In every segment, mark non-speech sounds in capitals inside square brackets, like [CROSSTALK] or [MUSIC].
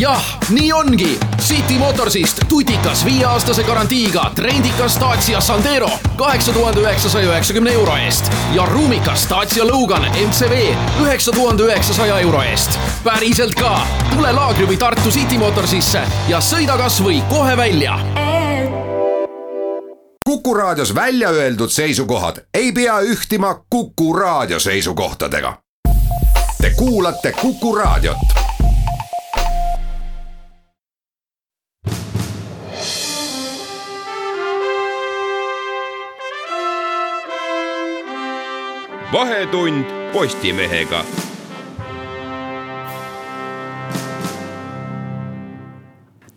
jah, nii ongi. City Motorsist tutikas viieaastase garantiiga trendikas Dacia Sandero kaheksa tuhande üheksasaja üheksakümne euro eest ja ruumikas Dacia Logan MCV üheksa tuhande üheksasaja euro eest. päriselt ka, tule Laagri või Tartu City Motorsisse ja sõida kasvõi kohe välja Kuku Raadios välja öeldud seisukohad ei pea ühtima Kuku Raadio seisukohtadega. Te kuulate Kuku Raadiot. Vahetund Postimehega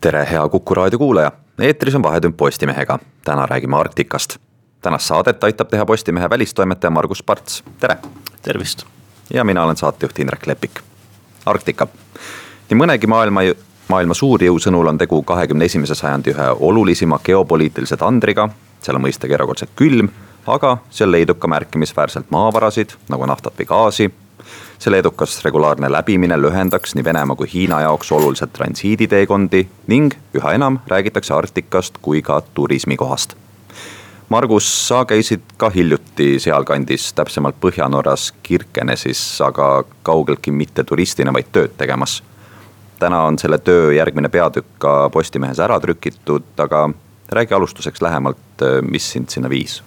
tere, hea Kuku raadio kuulaja, eetris on Vahetund Postimehega. täna räägime Arktikast. tänast saadet aitab teha Postimehe välistoimetaja Margus Parts, tere. tervist. ja mina olen saatejuht Indrek Lepik. Arktika, nii mõnegi maailma, maailma suurjõu sõnul on tegu kahekümne esimese sajandi ühe olulisima geopoliitilise tandriga. seal on mõistagi erakordselt külm, aga seal leidub ka märkimisväärselt maavarasid nagu naftat või gaasi selle edukas regulaarne läbimine lühendaks nii Venemaa kui Hiina jaoks oluliselt transiiditeekondi ning üha enam räägitakse Arktikast kui ka turismikohast. Margus, sa käisid ka hiljuti sealkandis, täpsemalt Põhja-Norras Kirkenesis, aga kaugeltki mitte turistina, vaid tööd tegemas. täna on selle töö järgmine peatükk ka Postimehes ära trükitud, aga räägi alustuseks lähemalt, mis sind sinna viis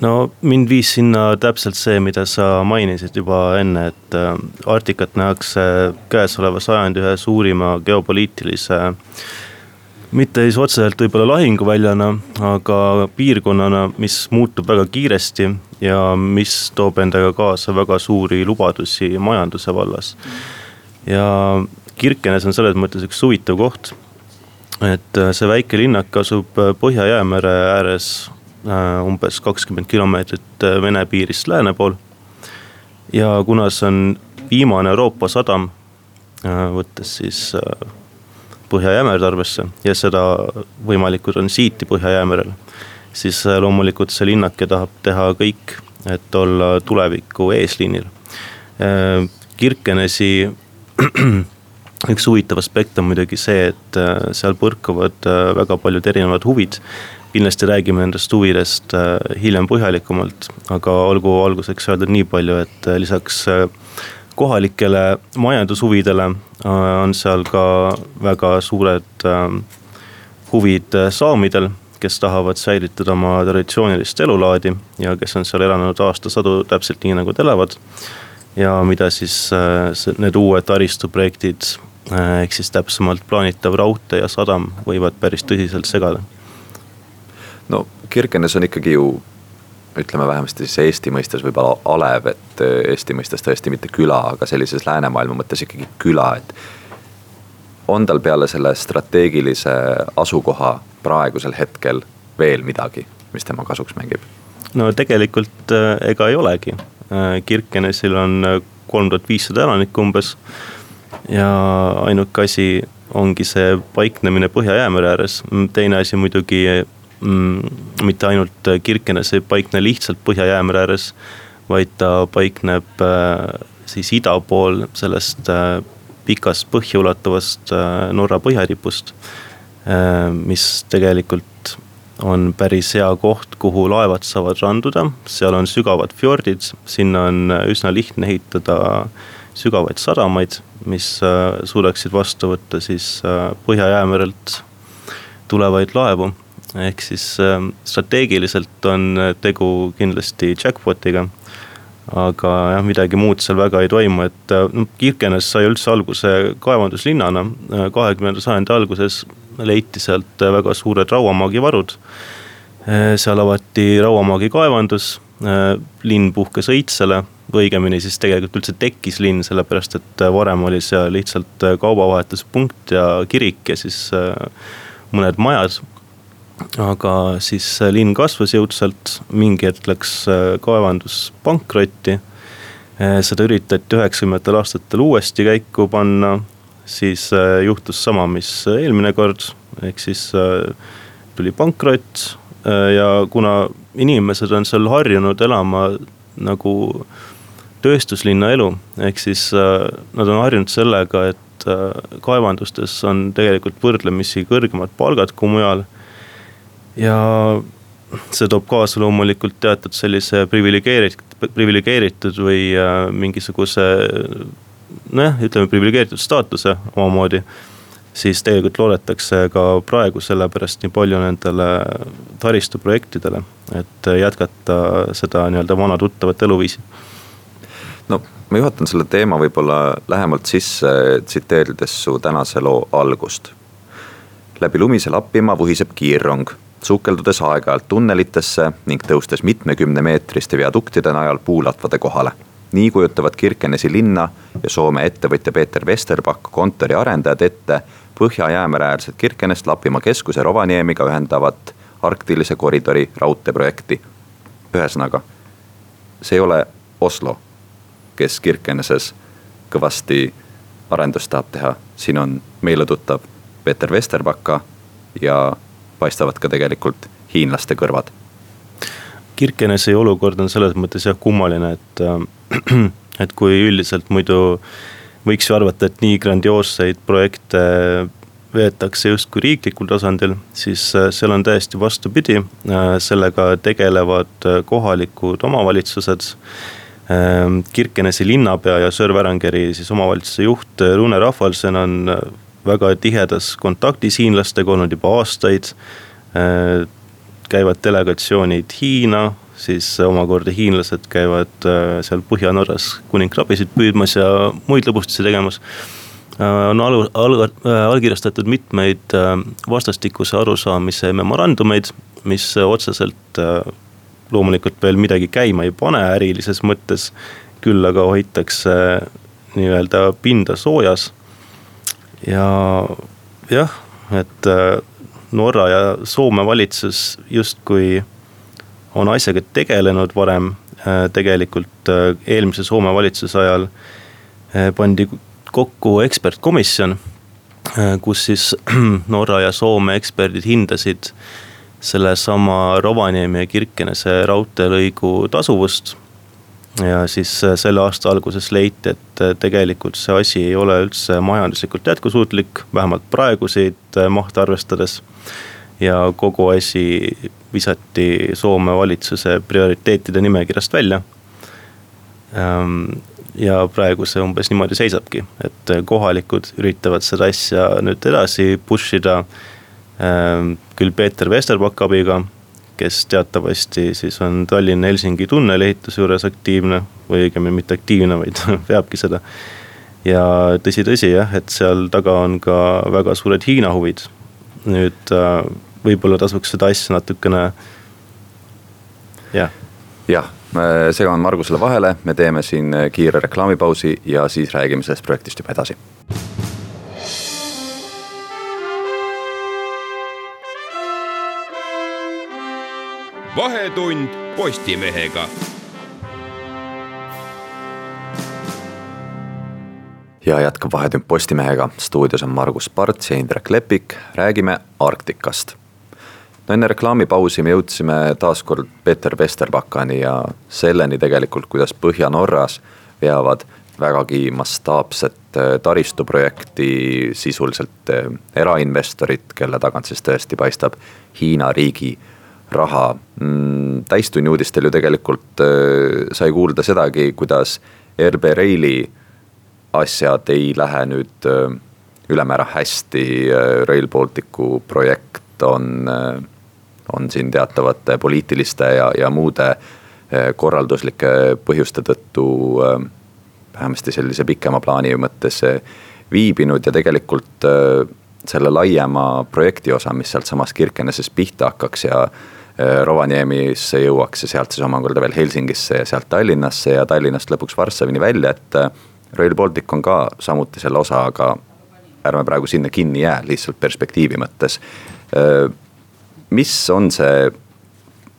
no mind viis sinna täpselt see, mida sa mainisid juba enne, et äh, Arktikat nähakse käesoleva sajandi ühe suurima geopoliitilise. mitte siis otseselt võib-olla lahinguväljana, aga piirkonnana, mis muutub väga kiiresti ja mis toob endaga kaasa väga suuri lubadusi majanduse vallas. ja Kirkenes on selles mõttes üks huvitav koht. et äh, see väike linnak asub Põhja-Jäämere ääres Äh, umbes kakskümmend kilomeetrit äh, Vene piirist lääne pool. ja kuna see on viimane Euroopa sadam, äh, võttes siis Põhja-Jäämerd arvesse ja seda võimalikku transiiti Põhja-Jäämerel. siis loomulikult see linnake tahab teha kõik, et olla tuleviku eesliinil. Kirkenesi [CLEARS THROAT] üks huvitav aspekt on muidugi see, et seal põrkuvad väga paljud erinevad huvid kindlasti räägime nendest huvidest äh, hiljem põhjalikumalt, aga olgu alguseks öeldud nii palju, et äh, lisaks äh, kohalikele majandushuvidele on seal ka väga suured huvid saamidel, kes tahavad säilitada oma traditsioonilist elulaadi ja kes on seal elanud aastasadu täpselt nii, nagu nad elavad. ja mida siis need uued taristuprojektid ehk siis täpsemalt plaanitav raudtee ja sadam võivad päris tõsiselt segada no Kirkenes on ikkagi ju ütleme vähemasti siis Eesti mõistes võib-olla alev, et äh, Eesti mõistes tõesti mitte küla, aga sellises läänemaailma mõttes ikkagi küla, et. on tal peale selle strateegilise asukoha praegusel hetkel veel midagi, mis tema kasuks mängib? no tegelikult äh, ega ei olegi, äh, Kirkenesil on kolm tuhat viissada elanikku umbes. ja ainuke asi ongi see paiknemine Põhja-Jäämere ääres, teine asi muidugi mitte ainult Kirkenes ei paikne lihtsalt Põhja-Jäämere ääres, vaid ta paikneb äh, siis ida pool sellest äh, pikast põhja ulatuvast äh, Norra põhjaripust. mis tegelikult on päris hea koht, kuhu laevad saavad randuda, seal on sügavad fjordid, sinna on üsna lihtne ehitada sügavaid sadamaid, mis suudaksid vastu võtta siis Põhja-Jäämerelt tulevaid laevu ehk siis ähm, strateegiliselt on tegu kindlasti jackpot'iga. aga jah, midagi muud seal väga ei toimu, et noh, Kirkenes sai üldse alguse kaevanduslinnana. Äh, kahekümnenda sajandi alguses leiti sealt väga suured rauamaagivarud. Äh, seal avati rauamaagi kaevandus, linn puhkes õitsele või õigemini siis tegelikult üldse tekkis linn, sellepärast et varem oli seal lihtsalt kaubavahetuspunkt ja kirik ja siis mõned majad aga siis linn kasvas jõudsalt, mingi hetk läks äh, kaevandus pankrotti. Äh, seda üritati üheksakümnendatel aastatel uuesti käiku panna, siis äh, juhtus sama, mis eelmine kord, ehk siis tuli pankrott. ja kuna inimesed on seal harjunud elama nagu tööstuslinna elu, ehk siis nad on harjunud sellega, et kaevandustes on tegelikult võrdlemisi kõrgemad palgad kui mujal. Ja see toob kaasa loomulikult teatud sellise priviligeeritud, priviligeeritud või mingisuguse nojah, ütleme priviligeeritud staatuse omamoodi siis tegelikult loodetakse ka praegu sellepärast nii palju nendele taristuprojektidele, et jätkata seda nii-öelda vana tuttavat eluviisi. no ma juhatan selle teema võib-olla lähemalt sisse, tsiteerides su tänase loo algust. läbi lumise Lapimaa vuhiseb kiirrong, sukeldudes aeg-ajalt tunnelitesse ning tõustes mitmekümnemeetriste viaduktide najal puulatvade kohale nii kujutavad Kirkenesi linna ja Soome ettevõtja Peeter Vesterbakk kontori arendajad ette Põhja-Jäämere äärset Kirkenest Lapimaa keskuse Rovaniemiga ühendavat arktilise koridori raudteeprojekti. ühesõnaga, see ei ole Oslo, kes Kirkeneses kõvasti arendust tahab teha, siin on meile tuttav Peeter Vesterbakka ja paistavad ka tegelikult hiinlaste kõrvad. Kirkenesi olukord on selles mõttes jah kummaline, et, äh, [CLEARS THROAT] et kui üldiselt muidu võiks ju arvata, et nii grandioosseid projekte veetakse justkui riiklikul tasandil, siis äh, seal on täiesti vastupidi. Äh, sellega tegelevad kohalikud omavalitsused. Kirkenesi linnapea ja Sör-Värangeri siis omavalitsuse juht Rune Rahvalsen on väga tihedas kontaktis hiinlastega olnud juba aastaid. käivad delegatsioonid Hiina, siis omakorda hiinlased käivad äh, seal Põhja-Norras kuningkrabisid püüdmas ja muid lõbustusi tegemas. Äh, on alu, äh, allkirjastatud mitmeid vastastikuse arusaamise memorandumeid, mis otseselt loomulikult veel midagi käima ei pane ärilises mõttes. küll aga hoitakse nii-öelda pinda soojas. Ja jah, et Norra ja Soome valitsus justkui on asjaga tegelenud varem. Äh, tegelikult äh, eelmise Soome valitsuse ajal äh, pandi kokku ekspertkomisjon, kus siis [CLEARS THROAT] Norra ja Soome eksperdid hindasid sellesama Rovaniemi ja Kirkenese raudteelõigu tasuvust. Ja siis selle aasta alguses leiti, et tegelikult see asi ei ole üldse majanduslikult jätkusuutlik, vähemalt praeguseid mahte arvestades ja kogu asi visati Soome valitsuse prioriteetide nimekirjast välja. Ehm, ja praegu see umbes niimoodi seisabki, et kohalikud üritavad seda asja nüüd edasi push ida. Ehm, küll Peeter Vesterbak abiga, kes teatavasti siis on Tallinna-Helsingi tunneli ehituse juures aktiivne või õigemini mitte aktiivne, vaid [LAUGHS] veabki seda. ja tõsi-tõsi jah, et seal taga on ka väga suured Hiina huvid. nüüd äh, võib-olla tasuks seda asja natukene, jah. jah, segan Margusele vahele, me teeme siin kiire reklaamipausi ja siis räägime sellest projektist juba edasi. Vahetund Postimehega. Ja jätkab Vahetund Postimehega, stuudios on Margus Parts ja Indrek Lepik, räägime Arktikast. No enne reklaamipausi me jõudsime taas kord Peeter Vesterbakani ja selleni tegelikult, kuidas Põhja-Norras veavad vägagi mastaapset äh, taristuprojekti sisuliselt äh, erainvestorid, kelle tagant siis tõesti paistab Hiina riigi raha. Mm, täistunni uudistel ju tegelikult äh, sai kuulda sedagi, kuidas RB Raili asjad ei lähe nüüd ülemäära hästi. Rail Balticu projekt on on siin teatavate poliitiliste ja, ja muude korralduslike põhjuste tõttu vähemasti sellise pikema plaani mõttes viibinud ja tegelikult selle laiema projekti osa, mis sealtsamast Kirkenesest pihta hakkaks ja Rovaniemisse jõuaks ja sealt siis omakorda veel Helsingisse ja sealt Tallinnasse ja Tallinnast lõpuks Varssavini välja, et Rail Baltic on ka samuti selle osa, aga ärme praegu sinna kinni jää, lihtsalt perspektiivi mõttes mis on see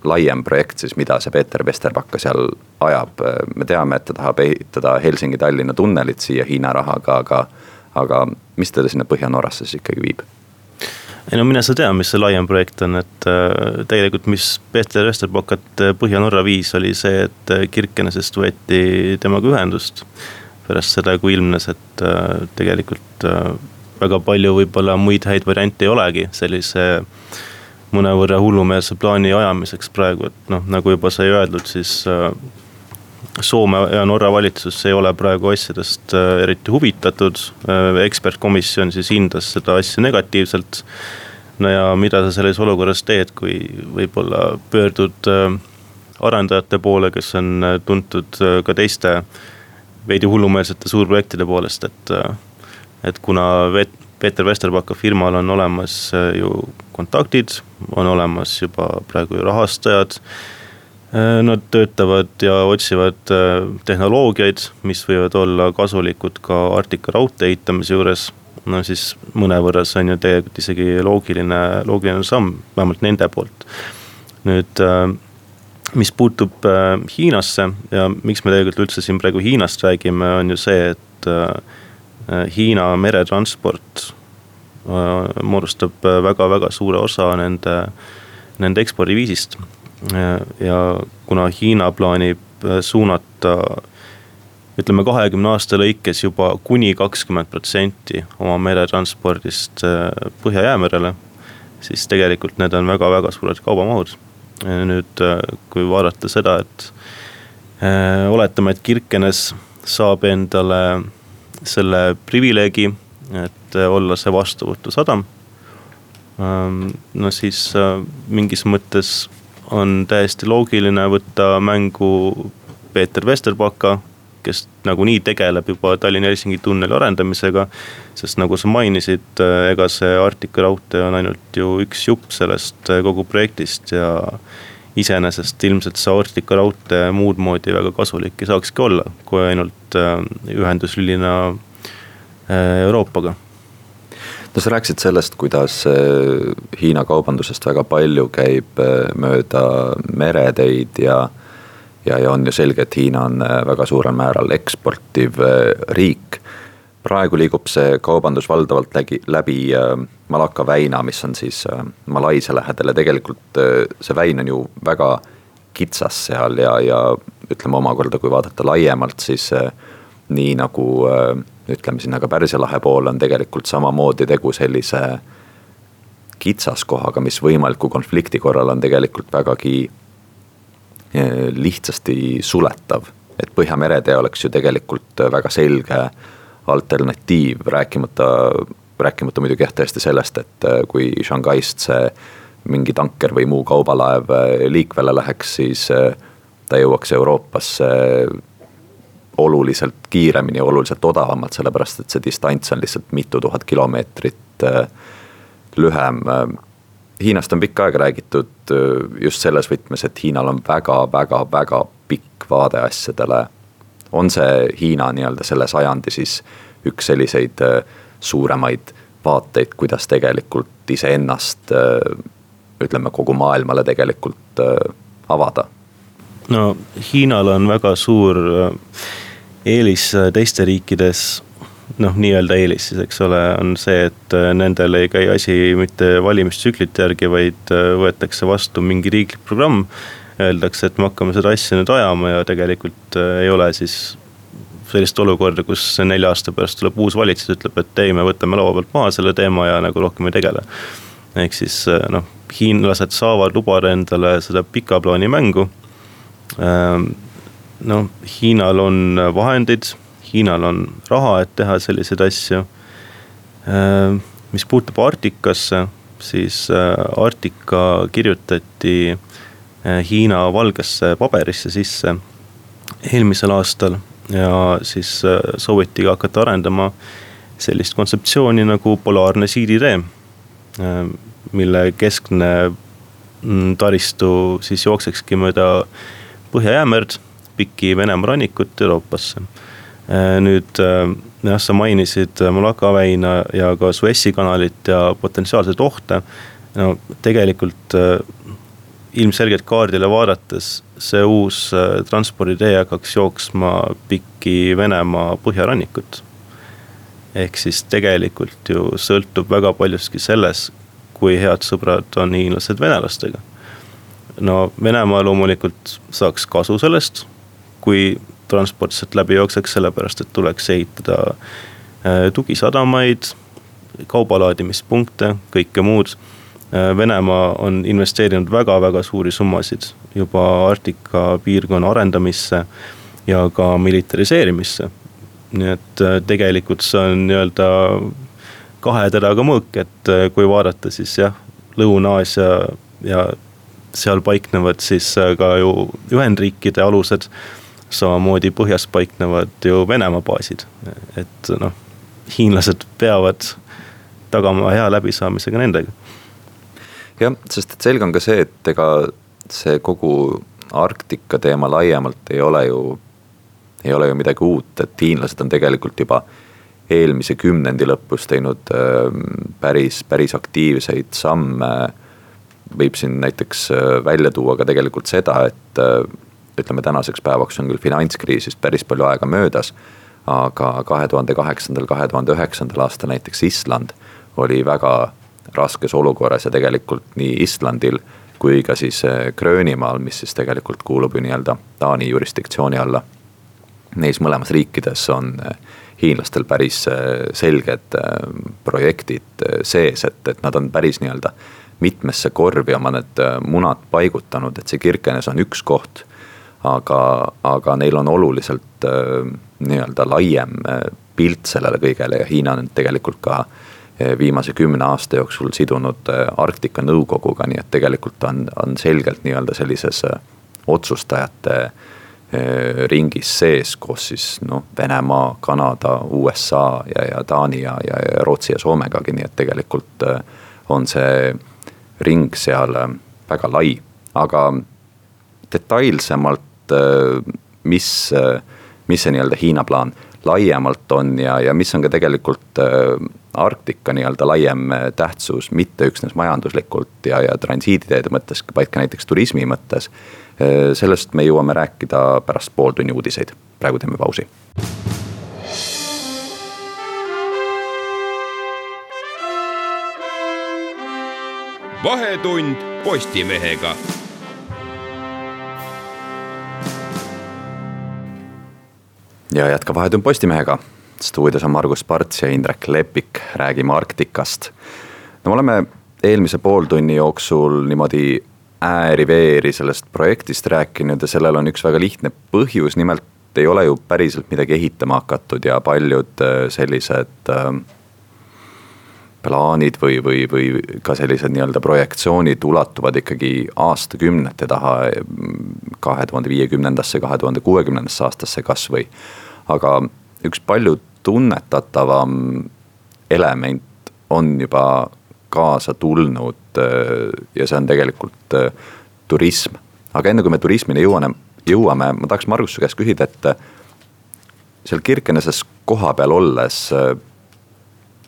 laiem projekt siis, mida see Peeter Vesterbakka seal ajab, me teame, et ta tahab ehitada Helsingi-Tallinna tunnelit siia Hiina rahaga, aga, aga mis teda sinna Põhja-Norrasse siis ikkagi viib? Ei no mine sa tea, mis see laiem projekt on, et äh, tegelikult, mis Peeter Vesterbakat äh, Põhja-Norra viis, oli see, et äh, Kirkenesest võeti temaga ühendust. pärast seda, kui ilmnes, et tegelikult väga palju võib-olla muid häid variante ei olegi sellise mõnevõrra hullumeelse plaani ajamiseks praegu, et noh, nagu juba sai öeldud, siis Soome ja Norra valitsus ei ole praegu asjadest äh, eriti huvitatud. Äh, ekspertkomisjon siis hindas seda asja negatiivselt. no ja mida sa selles olukorras teed, kui võib-olla pöördud äh, arendajate poole, kes on tuntud ka teiste veidi hullumeelsete suurprojektide poolest, et. et kuna Peeter Vesterbaka firmal on olemas ju kontaktid, on olemas juba praegu ju rahastajad nad töötavad ja otsivad äh, tehnoloogiaid, mis võivad olla kasulikud ka Arktika raudtee ehitamise juures. no siis mõnevõrra see on ju tegelikult isegi loogiline, loogiline samm, vähemalt nende poolt. nüüd, äh, mis puutub Hiinasse ja miks me tegelikult üldse siin praegu Hiinast räägime, on ju see, et Hiina meretransport moodustab väga-väga suure osa nende, nende ekspordiviisist ja kuna Hiina plaanib äh, suunata ütleme kahekümne aasta lõikes juba kuni kakskümmend protsenti oma meretranspordist äh, Põhja-Jäämerele. siis tegelikult need on väga-väga suured kaubamahud. nüüd, äh, kui vaadata seda, et oletame, et Kirkenes saab endale selle privileegi, et olla see vastuvõtusadam. Ähm, no siis mingis mõttes on täiesti loogiline võtta mängu Peeter Vesterbaka, kes nagunii tegeleb juba Tallinna-Helsingi tunneli arendamisega. sest nagu sa mainisid, ega see Arktika raudtee on ainult ju üks jupp sellest kogu projektist ja iseenesest ilmselt see Arktika raudtee muud moodi väga kasulik ei saakski olla, kui ainult äh, ühenduslülina Euroopaga no sa rääkisid sellest, kuidas äh, Hiina kaubandusest väga palju käib äh, mööda mereteid ja. ja, ja on ju selge, et Hiina on äh, väga suurel määral eksportiv riik. praegu liigub see kaubandus valdavalt läbi, läbi Malacca väina, mis on siis Malaisia lähedal ja tegelikult see väin on ju väga kitsas seal ja, ja ütleme omakorda, kui vaadata laiemalt, siis nii nagu ütleme sinna ka Pärsia lahe poole on tegelikult samamoodi tegu sellise kitsaskohaga, mis võimaliku konflikti korral on tegelikult vägagi eh, lihtsasti suletav. et Põhjameretee oleks ju tegelikult väga selge alternatiiv, rääkimata, rääkimata muidugi jah, tõesti sellest, et eh, kui Shanghai'st see mingi tanker või muu kaubalaev liikvele läheks, siis ta jõuaks Euroopasse oluliselt kiiremini, oluliselt odavamalt, sellepärast et see distants on lihtsalt mitu tuhat kilomeetrit äh, lühem. Hiinast on pikka aega räägitud äh, just selles võtmes, et Hiinal on väga-väga-väga pikk vaade asjadele. on see Hiina nii-öelda selle sajandi siis üks selliseid äh, suuremaid vaateid, kuidas tegelikult iseennast ütleme kogu maailmale tegelikult avada? no Hiinal on väga suur eelis äh, teiste riikides noh, nii-öelda eelis siis, eks ole, on see, et äh, nendel ei käi asi mitte valimistsüklite järgi, vaid äh, võetakse vastu mingi riiklik programm. Öeldakse, et me hakkame seda asja nüüd ajama ja tegelikult ei ole siis sellist olukorda, kus nelja aasta pärast tuleb uus valitsus, ütleb, et ei, me võtame laua pealt maha selle teema ja nagu rohkem ei tegele. ehk siis noh, hiinlased saavad lubada endale seda pika plaani mängu noh, Hiinal on vahendid, Hiinal on raha, et teha selliseid asju. Äh, mis puutub Arktikasse, siis äh, Arktika kirjutati äh, Hiina valgesse paberisse sisse eelmisel aastal ja siis sooviti ka hakata arendama sellist kontseptsiooni nagu polaarne siiditee. mille keskne mm, taristu siis jooksekski mööda Põhja-Jäämerd pikki Venemaa rannikut Euroopasse. Äh, nüüd äh, jah, sa mainisid Malacca väina ja ka Suessi kanalit ja potentsiaalseid ohte. no tegelikult äh, ilmselgelt kaardile vaadates see uus transporditee hakkaks jooksma pikki Venemaa põhjarannikut. ehk siis tegelikult ju sõltub väga paljuski selles, kui head sõbrad on hiinlased venelastega. no Venemaa loomulikult saaks kasu sellest kui transport sealt läbi jookseks, sellepärast et tuleks ehitada äh, tugisadamaid, kaubalaadimispunkte, kõike muud. Äh, Venemaa on investeerinud väga-väga suuri summasid juba Arktika piirkonna arendamisse ja ka militariseerimisse. nii et tegelikult see on nii-öelda kahe teraga mõõk, et kui vaadata, siis jah, Lõuna-Aasia ja seal paiknevad siis ka ju Ühendriikide alused samamoodi põhjas paiknevad ju Venemaa baasid, et noh, hiinlased peavad tagama hea läbisaamise ka nendega. jah, sest et selge on ka see, et ega see kogu Arktika teema laiemalt ei ole ju, ei ole ju midagi uut, et hiinlased on tegelikult juba eelmise kümnendi lõpus teinud ähm, päris, päris aktiivseid samme. võib siin näiteks äh, välja tuua ka tegelikult seda, et äh, ütleme, tänaseks päevaks on küll finantskriisist päris palju aega möödas. aga kahe tuhande kaheksandal, kahe tuhande üheksandal aastal näiteks Island oli väga raskes olukorras ja tegelikult nii Islandil kui ka siis eh, Gröönimaal, mis siis tegelikult kuulub ju nii-öelda Taani jurisdiktsiooni alla. Neis mõlemas riikides on eh, hiinlastel päris eh, selged projektid sees, et, et nad on päris nii-öelda mitmesse korvi oma need munad paigutanud, et see Kirkenes on üks koht aga, aga neil on oluliselt äh, nii-öelda laiem äh, pilt sellele kõigele ja Hiina on tegelikult ka äh, viimase kümne aasta jooksul sidunud Arktika Nõukoguga, nii et tegelikult on, on selgelt nii-öelda sellises otsustajate ringis sees, koos siis noh, Venemaa, Kanada, USA ja, ja Taani ja, ja, ja Rootsi ja Soomegagi, nii et tegelikult on see ring seal väga lai, aga detailsemalt Äh, mis, äh, mis see nii-öelda Hiina plaan laiemalt on ja, ja mis on ka tegelikult äh, Arktika nii-öelda laiem tähtsus, mitte üksnes majanduslikult ja, ja transiiditeede mõttes, vaid ka näiteks turismi mõttes. sellest me jõuame rääkida pärast pooltunni uudiseid, praegu teeme pausi. vahetund Postimehega ja jätka Vahetund Postimehega. stuudios on Margus Parts ja Indrek Lepik, räägime Arktikast. no me oleme eelmise pooltunni jooksul niimoodi ääri-veeri sellest projektist rääkinud ja sellel on üks väga lihtne põhjus, nimelt ei ole ju päriselt midagi ehitama hakatud ja paljud äh, sellised äh, plaanid või, või, või ka sellised nii-öelda projektsioonid ulatuvad ikkagi aastakümnete taha. kahe tuhande viiekümnendasse, kahe tuhande kuuekümnendasse aastasse kasvõi aga üks palju tunnetatavam element on juba kaasa tulnud ja see on tegelikult turism. aga enne kui me turismini jõuame, jõuame, ma tahaks Margus su käest küsida, et seal Kirkeneses kohapeal olles,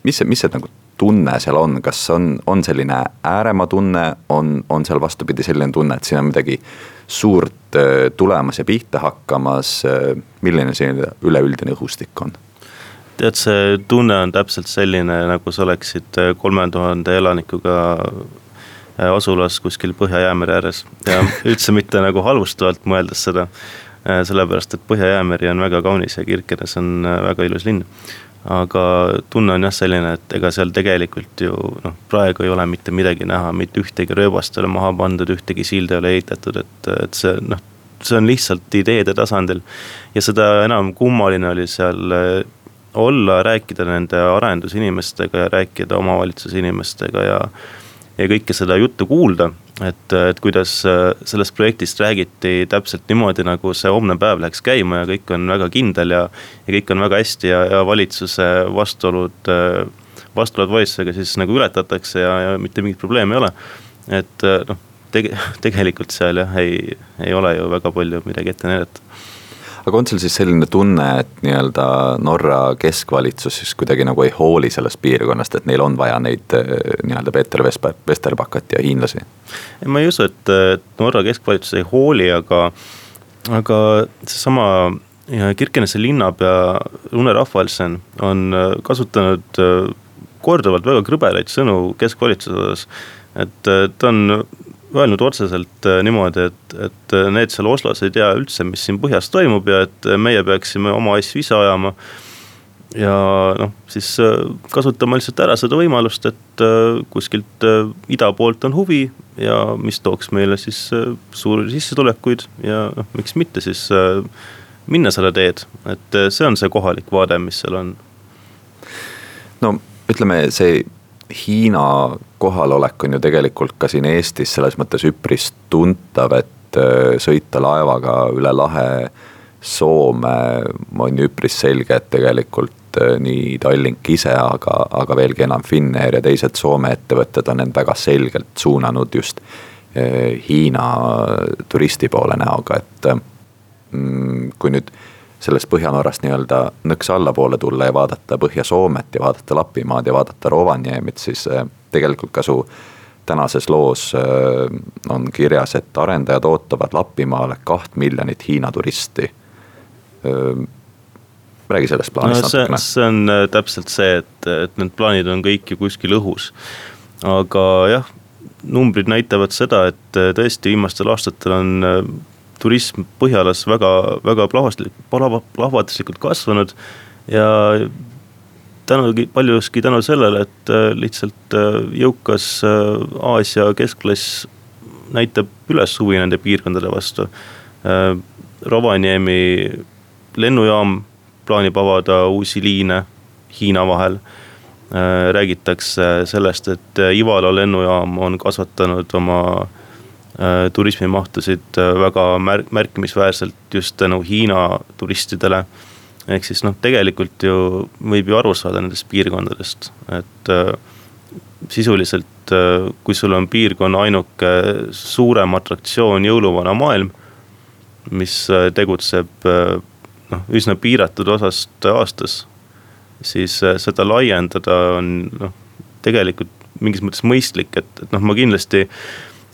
mis see, mis see nagu tunne seal on, kas on, on selline ääremaa tunne, on, on seal vastupidi selline tunne, et siin on midagi suurt äh, tulemas ja pihta hakkamas. Äh, milline see üleüldine õhustik on? tead, see tunne on täpselt selline, nagu sa oleksid äh, kolme tuhande elanikuga asulas kuskil Põhja-Jäämere ääres ja [LAUGHS] üldse mitte nagu halvustavalt mõeldes seda. sellepärast, et Põhja-Jäämeri on väga kaunis ja Kirkenes on väga ilus linn aga tunne on jah selline, et ega seal tegelikult ju noh, praegu ei ole mitte midagi näha, mitte ühtegi rööbast ei ole maha pandud, ühtegi silda ei ole ehitatud, et, et see noh, see on lihtsalt ideede tasandil. ja seda enam kummaline oli seal eh, olla, rääkida nende arendusinimestega ja rääkida omavalitsuse inimestega ja ja kõike seda juttu kuulda, et, et kuidas äh, sellest projektist räägiti täpselt niimoodi, nagu see homne päev läheks käima ja kõik on väga kindel ja. ja kõik on väga hästi ja, ja valitsuse vastuolud, äh, vastuolud valitsusega siis nagu ületatakse ja, ja mitte mingit probleemi ei ole. et äh, noh, tege-, [LAUGHS] tegelikult seal jah, ei, ei ole ju väga palju midagi ette näidata aga on sul siis selline tunne, et nii-öelda Norra keskvalitsus siis kuidagi nagu ei hooli sellest piirkonnast, et neil on vaja neid eh, nii-öelda Peeter Vesterbakat ja hiinlasi? ma ei usu, et Norra keskvalitsus ei hooli, aga, aga seesama Kirkenese linnapea Rune Rahvalsen on eh, kasutanud eh, korduvalt väga krõbelaid sõnu keskvalitsuse osas. et ta on öelnud otseselt niimoodi, et, et need seal Oslos ei tea üldse, mis siin põhjas toimub ja et meie peaksime oma asju ise ajama ja noh, siis kasutama lihtsalt ära seda võimalust, et kuskilt ida poolt on huvi ja mis tooks meile siis suuri sissetulekuid ja noh, miks mitte siis minna seda teed, et see on see kohalik vaade, mis seal on. no ütleme, see Hiina kohalolek on ju tegelikult ka siin Eestis selles mõttes üpris tuntav, et äh, sõita laevaga üle lahe Soome on ju üpris selge, et tegelikult äh, nii Tallink ise, aga, aga veelgi enam Finnair ja teised Soome ettevõtted on end väga selgelt suunanud just äh, Hiina turisti poole näoga, et mm, kui nüüd sellest Põhja-Norrast nii-öelda nõks allapoole tulla ja vaadata Põhja-Soomet ja vaadata Lapimaad ja vaadata Rovaniemit, siis äh, tegelikult ka su tänases loos äh, on kirjas, et arendajad ootavad Lapimaale kaht miljonit Hiina turisti. Äh, räägi sellest plaanist no, natukene. see on täpselt see, et, et need plaanid on kõik ju kuskil õhus. aga jah, numbrid näitavad seda, et tõesti viimastel aastatel on turism Põhjalas väga, väga plahvastik-, plahvatuslikult kasvanud ja tänu, paljuski tänu sellele, et äh, lihtsalt äh, jõukas äh, Aasia keskklass näitab üles huvi nende piirkondade vastu. Rovaniemi lennujaam plaanib avada uusi liine Hiina vahel. räägitakse sellest, et Ivala lennujaam on kasvatanud oma Äh, turismimahtusid äh, väga märk-, märkimisväärselt just tänu Hiina turistidele. ehk siis noh, tegelikult ju võib ju aru saada nendest piirkondadest, et äh, sisuliselt, kui sul on piirkonna ainuke suurem atraktsioon jõuluvana maailm, mis tegutseb noh, üsna piiratud osast aastas, siis seda laiendada on noh, tegelikult mingis mõttes mõistlik, et, et noh, ma kindlasti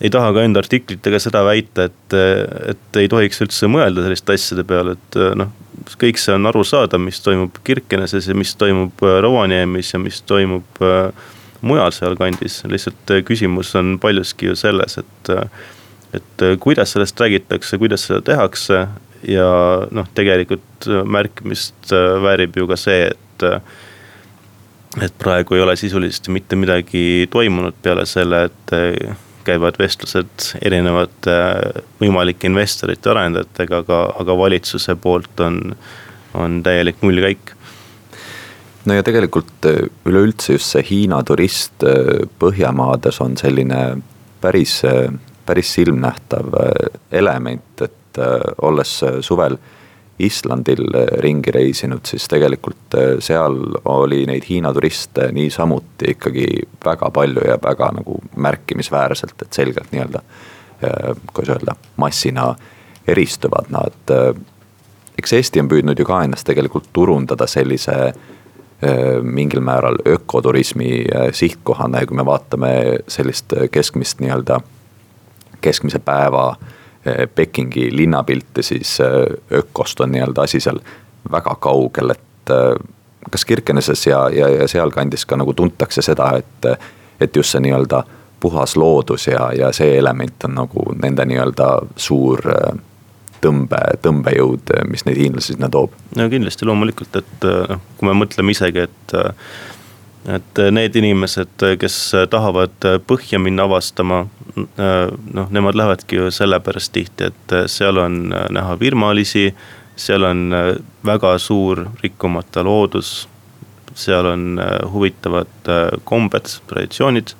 ei taha ka enda artiklitega seda väita, et, et ei tohiks üldse mõelda selliste asjade peale, et noh. kõik see on arusaadav, mis toimub Kirkeneses ja mis toimub äh, Rovaniemis ja mis toimub äh, mujal sealkandis, lihtsalt äh, küsimus on paljuski ju selles, et. et kuidas sellest räägitakse, kuidas seda tehakse ja noh, tegelikult märkimist väärib ju ka see, et et praegu ei ole sisuliselt mitte midagi toimunud peale selle, et käivad vestlused erinevate äh, võimalike investorite, arendajatega, aga, aga valitsuse poolt on, on täielik nullkäik no ja tegelikult äh, üleüldse just see Hiina turist äh, Põhjamaades on selline päris, päris silmnähtav element, et olles suvel Islandil ringi reisinud, siis tegelikult äh, seal oli neid Hiina turiste niisamuti ikkagi väga palju ja väga nagu märkimisväärselt, et selgelt nii-öelda. Äh, kuidas öelda, massina eristuvad nad. Äh, eks Eesti on püüdnud ju ka ennast tegelikult turundada sellise mingil määral ökoturismi sihtkohana ja kui me vaatame sellist keskmist nii-öelda, keskmise päeva Pekingi linnapilti, siis eh, ökost on nii-öelda asi seal väga kaugel, et eh, kas Kirkeneses ja, ja, ja sealkandis ka nagu tuntakse seda, et, et just see nii-öelda puhas loodus ja, ja see element on nagu nende nii-öelda suur tõmbe, tõmbejõud, mis neid hiinlasi sinna toob. no kindlasti loomulikult, et noh, kui me mõtleme isegi, et et need inimesed, kes tahavad põhja minna avastama, noh, nemad lähevadki ju sellepärast tihti, et seal on näha virmalisi, seal on väga suur rikkumata loodus, seal on huvitavad kombed, traditsioonid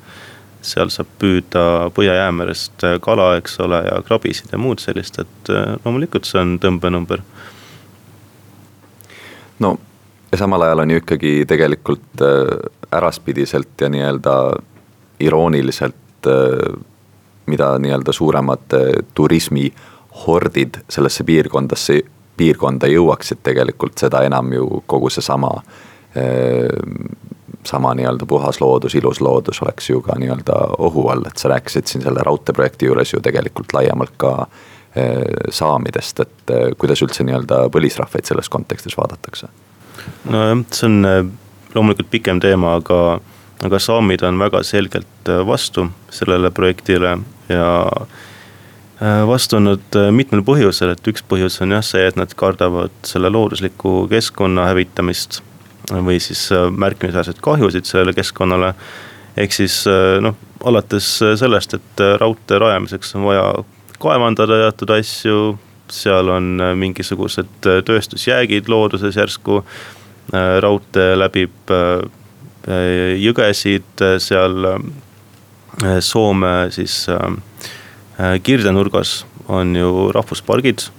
seal saab püüda Põhja-Jäämerest kala, eks ole, ja krabisid ja muud sellist, et loomulikult see on tõmbenumber. no ja samal ajal on ju ikkagi tegelikult äh, äraspidiselt ja nii-öelda irooniliselt, äh, mida nii-öelda suuremad äh, turismihordid sellesse piirkondasse, piirkonda jõuaksid tegelikult, seda enam ju kogu seesama sama nii-öelda puhas loodus, ilus loodus oleks ju ka nii-öelda ohu all, et sa rääkisid siin selle raudteeprojekti juures ju tegelikult laiemalt ka saamidest, et kuidas üldse nii-öelda põlisrahvaid selles kontekstis vaadatakse nojah, see on äh, loomulikult pikem teema, aga, aga saamid on väga selgelt äh, vastu sellele projektile ja vastu on nad mitmel põhjusel, et üks põhjus on jah see, et nad kardavad selle loodusliku keskkonna hävitamist või siis märkimisväärseid kahjusid sellele keskkonnale. ehk siis noh, alates sellest, et raudtee rajamiseks on vaja kaevandada teatud asju, seal on mingisugused tööstusjäägid looduses järsku. raudtee läbib jõgesid seal Soome siis kirdenurgas on ju rahvuspargid.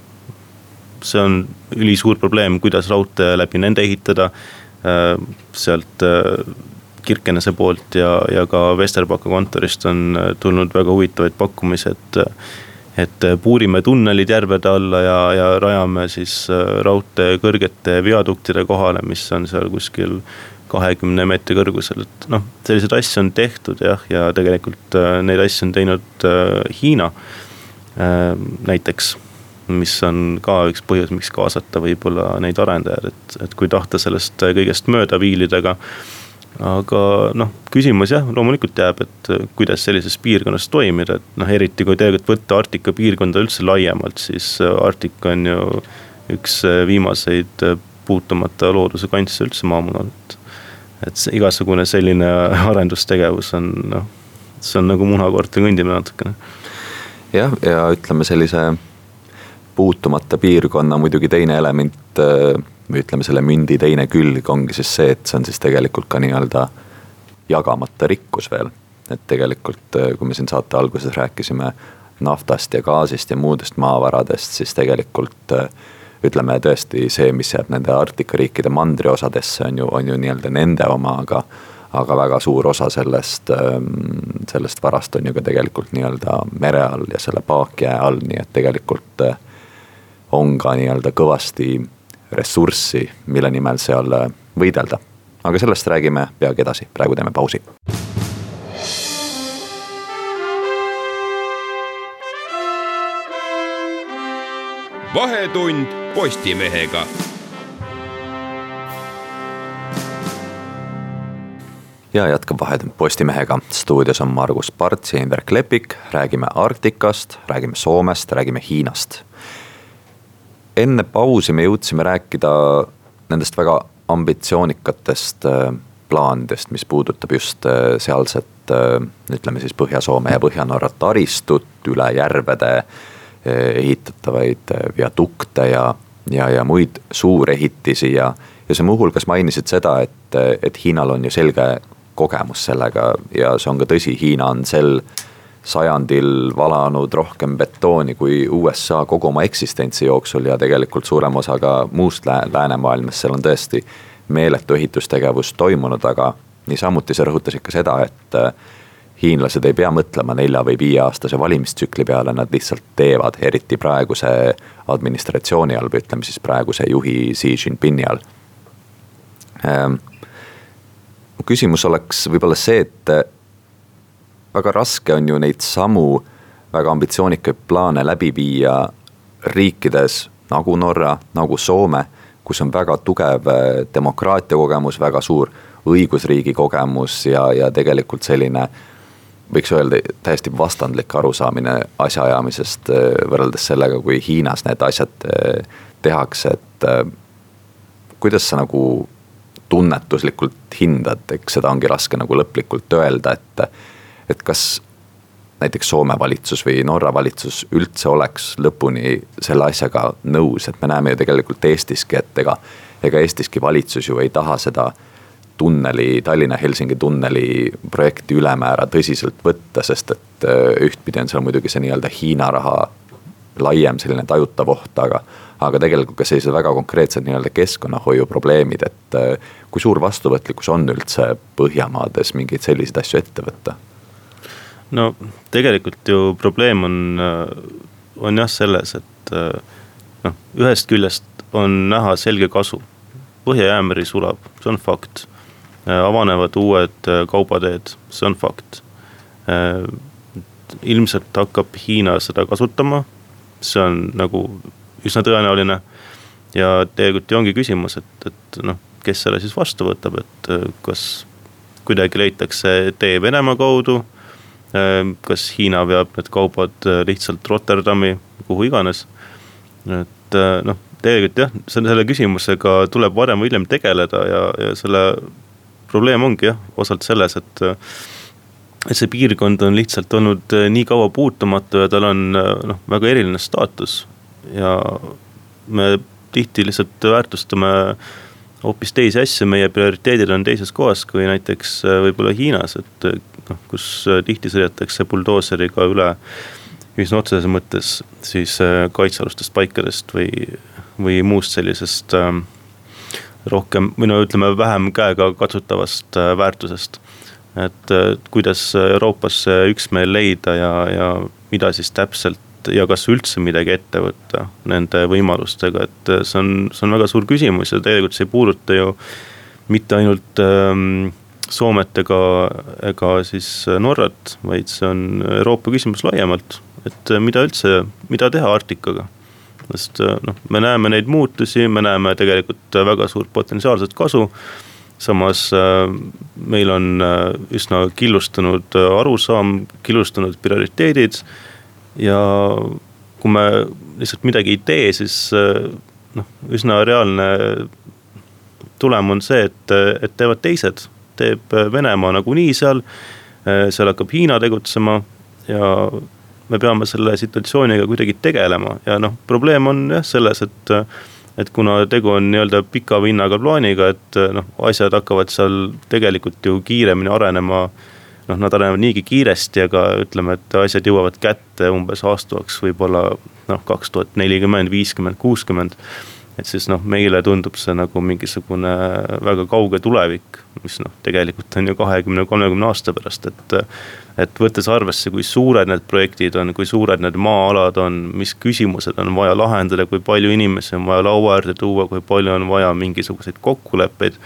see on ülisuur probleem, kuidas raudtee läbi nende ehitada. sealt Kirkenese poolt ja, ja ka Vesterbacka kontorist on tulnud väga huvitavaid pakkumisi, et et äh, puurime tunnelid järvede alla ja, ja rajame siis äh, raudtee kõrgete viaduktide kohale, mis on seal kuskil kahekümne meetri kõrgusel, et noh, selliseid asju on tehtud jah, ja tegelikult äh, neid asju on teinud Hiina näiteks mis on ka üks põhjus, miks kaasata võib-olla neid arendajaid, et, et kui tahta sellest kõigest mööda viilida, aga aga noh, küsimus jah, loomulikult jääb, et äh, kuidas sellises piirkonnas toimida, et noh, eriti kui tegelikult võtta Arktika piirkonda üldse laiemalt, siis äh, Arktika on ju üks äh, viimaseid puutumata looduse kantse üldse maamunal, et. et see igasugune selline [LAUGHS] arendustegevus on noh, see on nagu munakoorte kõndimine natukene. jah, ja ütleme sellise puutumata piirkonna muidugi teine element või ütleme, selle mündi teine külg ongi siis see, et see on siis tegelikult ka nii-öelda jagamata rikkus veel. et tegelikult, äh, kui me siin saate alguses rääkisime naftast ja gaasist ja muudest maavaradest, siis tegelikult äh, ütleme tõesti see, mis jääb nende Arktika riikide mandriosadesse, on ju, on ju nii-öelda nende oma, aga aga väga suur osa sellest, ähm, sellest varast on ju ka tegelikult nii-öelda mere all ja selle paakjää all, nii et tegelikult äh, on ka nii-öelda kõvasti ressurssi, mille nimel seal äh, võidelda. aga sellest räägime peagi edasi, praegu teeme pausi. vahetund Postimehega ja jätkab Vahetund Postimehega. stuudios on Margus Parts ja Indrek Lepik. räägime Arktikast, räägime Soomest, räägime Hiinast enne pausi me jõudsime rääkida nendest väga ambitsioonikatest äh, plaanidest, mis puudutab just äh, sealset, äh, ütleme siis Põhja-Soome ja Põhja-Norra taristut, üle järvede ehitatavaid viadukte ja, ja, ja muid suurehitisi ja, ja sa muuhulgas mainisid seda, et, et Hiinal on ju selge kogemus sellega ja see on ka tõsi, Hiina on sel sajandil valanud rohkem betooni kui USA kogu oma eksistentsi jooksul ja tegelikult suurem osa ka muust läänemaailmast, seal on tõesti meeletu ehitustegevus toimunud, aga niisamuti sa rõhutasid ka seda, et äh, hiinlased ei pea mõtlema nelja või viieaastase valimistsükli peale, nad lihtsalt teevad, eriti praeguse administratsiooni all või ütleme siis praeguse juhi Xi Jinpingi all ähm,. küsimus oleks võib-olla see, et väga raske on ju neid samu väga ambitsioonikaid plaane läbi viia riikides nagu Norra, nagu Soome, kus on väga tugev äh, demokraatia kogemus, väga suur õigusriigi kogemus ja, ja tegelikult selline võiks öelda täiesti vastandlik arusaamine asjaajamisest äh, võrreldes sellega, kui Hiinas need asjad äh, tehakse, et kuidas sa nagu tunnetuslikult hindad, eks seda ongi raske nagu lõplikult öelda, et et kas näiteks Soome valitsus või Norra valitsus üldse oleks lõpuni selle asjaga nõus, et me näeme ju tegelikult Eestiski, et ega, ega Eestiski valitsus ju ei taha seda tunneli, Tallinna-Helsingi tunneli projekti ülemäära tõsiselt võtta, sest et äh, ühtpidi on seal muidugi see nii-öelda Hiina raha laiem selline tajutav oht, aga, aga tegelikult ka sellised väga konkreetsed nii-öelda keskkonnahoiu probleemid, et äh, kui suur vastuvõtlikkus on üldse Põhjamaades mingeid selliseid asju ette võtta no tegelikult ju probleem on, äh, on jah selles, et äh, noh, ühest küljest on näha selge kasu. Põhja-Jäämeri sulab, see on fakt. Äh, avanevad uued kaubateed, see on fakt. ilmselt hakkab Hiina seda kasutama, see on nagu üsna tõenäoline. ja tegelikult ju ongi küsimus, et, et noh, kes selle siis vastu võtab, et kas kuidagi leitakse tee Venemaa kaudu kas Hiina veab need kaubad lihtsalt Rotterdami, kuhu iganes. et noh, tegelikult jah, selle küsimusega tuleb varem või hiljem tegeleda ja, ja selle probleem ongi jah, osalt selles, et et see piirkond on lihtsalt olnud nii kaua puutumatu ja tal on noh, väga eriline staatus. ja me tihti lihtsalt väärtustame hoopis teisi asju, meie prioriteedid on teises kohas kui näiteks äh, võib-olla Hiinas, et äh, noh, kus äh, tihti sõidetakse buldooseriga üle üsna otseses mõttes siis kaitsealustest paikadest või, või muust sellisest ähm, rohkem või no ütleme, vähem käega katsutavast väärtusest. et kuidas Euroopas üksmeel leida ja, ja mida siis täpselt ja kas üldse midagi ette võtta nende võimalustega, et äh, see on, see on väga suur küsimus ja tegelikult see ei puuduta ju mitte ainult ähm, Soomet ega, ega siis Norrat, vaid see on Euroopa küsimus laiemalt. et äh, mida üldse, mida teha Arktikaga, sest äh, noh, me näeme neid muutusi, me näeme tegelikult väga suurt potentsiaalset kasu samas meil on üsna killustunud arusaam, killustunud prioriteedid ja kui me lihtsalt midagi ei tee, siis eh, noh, üsna reaalne tulem on see, et, et teevad teised. Teeb Venemaa nagunii seal, eh, seal hakkab Hiina tegutsema ja me peame selle situatsiooniga kuidagi tegelema ja noh, probleem on jah selles, et et kuna tegu on nii-öelda pika vinnaga plaaniga, et noh, asjad hakkavad seal tegelikult ju kiiremini arenema äh, noh, nad arenevad niigi kiiresti, aga ütleme, et asjad jõuavad kätte umbes aastaks võib-olla noh, kaks tuhat nelikümmend, viiskümmend, kuuskümmend. Et siis noh, meile tundub see nagu mingisugune väga kauge tulevik, mis noh, tegelikult on ju kahekümne, kolmekümne aasta pärast, et. et võttes arvesse, kui suured need projektid on, kui suured need maa-alad on, mis küsimused on vaja lahendada, kui palju inimesi on vaja laua äärde tuua, kui palju on vaja mingisuguseid kokkuleppeid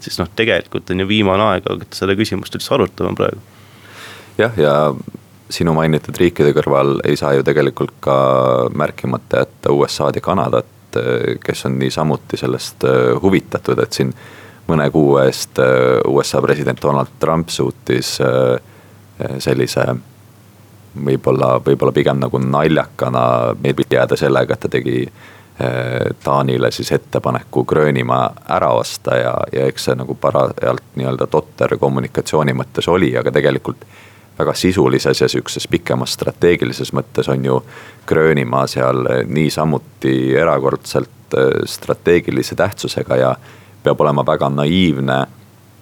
siis noh, tegelikult on ju viimane aeg hakata seda küsimust üldse arutama praegu. jah, ja sinu mainitud riikide kõrval ei saa ju tegelikult ka märkimata jätta USA-d ja Kanadat, kes on niisamuti sellest äh, huvitatud, et siin mõne kuu eest äh, USA president Donald Trump suutis äh, sellise võib-olla, võib-olla pigem nagu naljakana meelde jääda sellega, et ta tegi Taanile siis ettepaneku Gröönimaa ära osta ja, ja eks see nagu parajalt nii-öelda totter kommunikatsiooni mõttes oli, aga tegelikult väga sisulises ja sihukeses pikemas strateegilises mõttes on ju Gröönimaa seal niisamuti erakordselt eh, strateegilise tähtsusega ja peab olema väga naiivne,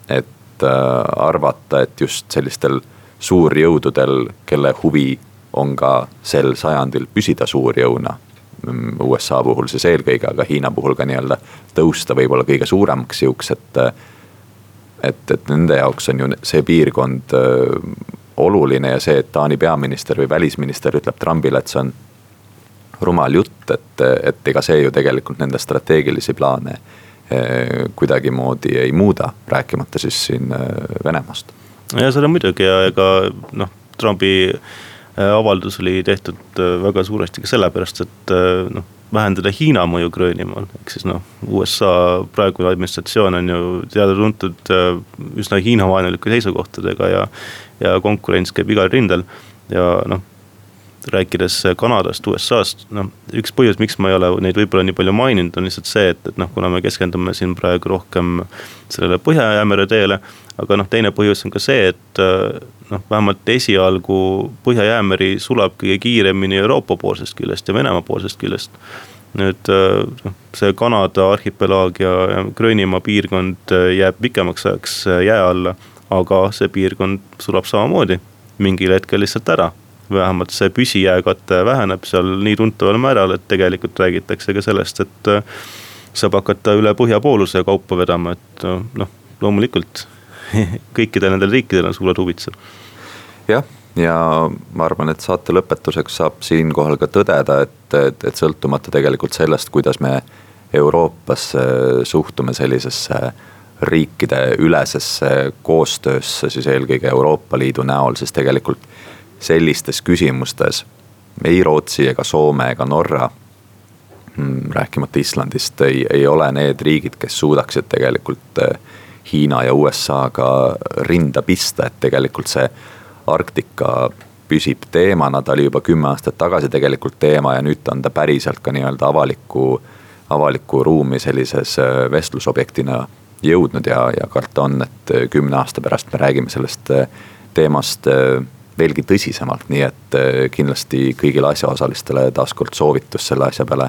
et eh, arvata, et just sellistel suurjõududel, kelle huvi on ka sel sajandil püsida suurjõuna USA puhul siis eelkõige, aga Hiina puhul ka nii-öelda tõusta võib-olla kõige suuremaks jõuks, et. et, et nende jaoks on ju see piirkond oluline ja see, et Taani peaminister või välisminister ütleb Trumpile, et see on rumal jutt, et, et ega see ju tegelikult nende strateegilisi plaane äh, kuidagimoodi ei muuda, rääkimata siis siin äh, Venemaast. ja seda muidugi ja ega noh, Trumpi Äh, avaldus oli tehtud väga suuresti ka sellepärast, et noh vähendada Hiina mõju Gröönimaal, ehk siis noh, USA praegune administratsioon on ju teada-tuntud üsna Hiina-vaenulike seisukohtadega ja. Ja konkurents käib igal rindel ja noh, rääkides Kanadast, USA-st, noh üks põhjus, miks ma ei ole neid võib-olla nii palju maininud, on lihtsalt see, et, et noh, kuna me keskendume siin praegu rohkem sellele Põhja-Jäämere teele. aga noh, teine põhjus on ka see, et noh, vähemalt esialgu Põhja-Jäämeri sulab kõige kiiremini Euroopa poolsest küljest ja Venemaa poolsest küljest. nüüd noh, see Kanada arhipelaag ja, Gröönimaa piirkond äh, jääb pikemaks ajaks äh, jää alla. Aga see piirkond sulab samamoodi mingil hetkel lihtsalt ära vähemalt see püsijääkate väheneb seal nii tuntaval määral, et tegelikult räägitakse ka sellest, et äh, saab hakata üle põhjapooluse kaupa vedama, et noh, loomulikult [LAUGHS] kõikidel nendel riikidel on suured huvid seal. jah, ja ma arvan, et saate lõpetuseks saab siinkohal ka tõdeda, et, et, et sõltumata tegelikult sellest, kuidas me Euroopasse suhtume sellisesse riikide ülesesse koostöösse siis eelkõige Euroopa Liidu näol, siis tegelikult sellistes küsimustes ei Rootsi ega Soome ega Norra hmm, rääkimata Islandist ei, ei ole need riigid, kes suudaksid tegelikult äh, Hiina ja USA-ga rinda pista, et tegelikult see Arktika püsib teemana, ta oli juba kümme aastat tagasi tegelikult teema ja nüüd on ta päriselt ka nii-öelda avalikku, avalikku ruumi sellises äh, vestlusobjektina jõudnud ja, ja karta on, et äh, kümne aasta pärast me räägime sellest äh, teemast veelgi tõsisemalt, nii et kindlasti kõigile asjaosalistele taaskord soovitus selle asja peale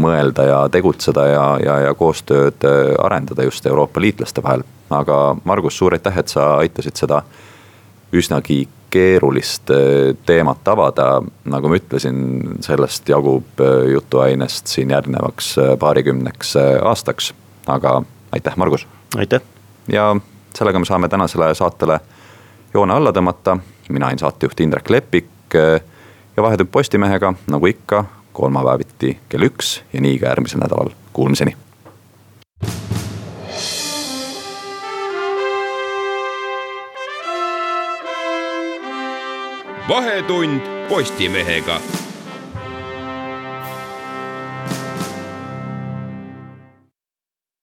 mõelda ja tegutseda ja, ja, ja koostööd arendada just Euroopa liitlaste vahel. aga Margus, suur aitäh, et sa aitasid seda üsnagi keerulist äh, teemat avada, nagu ma ütlesin, sellest jagub äh, jutuainest siin järgnevaks äh, paarikümneks aastaks, aga aitäh, Margus. aitäh. ja sellega me saame tänasele saatele joone alla tõmmata, mina olin saatejuht Indrek Lepik ja Vahetund Postimehega, nagu ikka, kolmapäeviti kell üks ja nii ka järgmisel nädalal, kuulmiseni vahetund Postimehega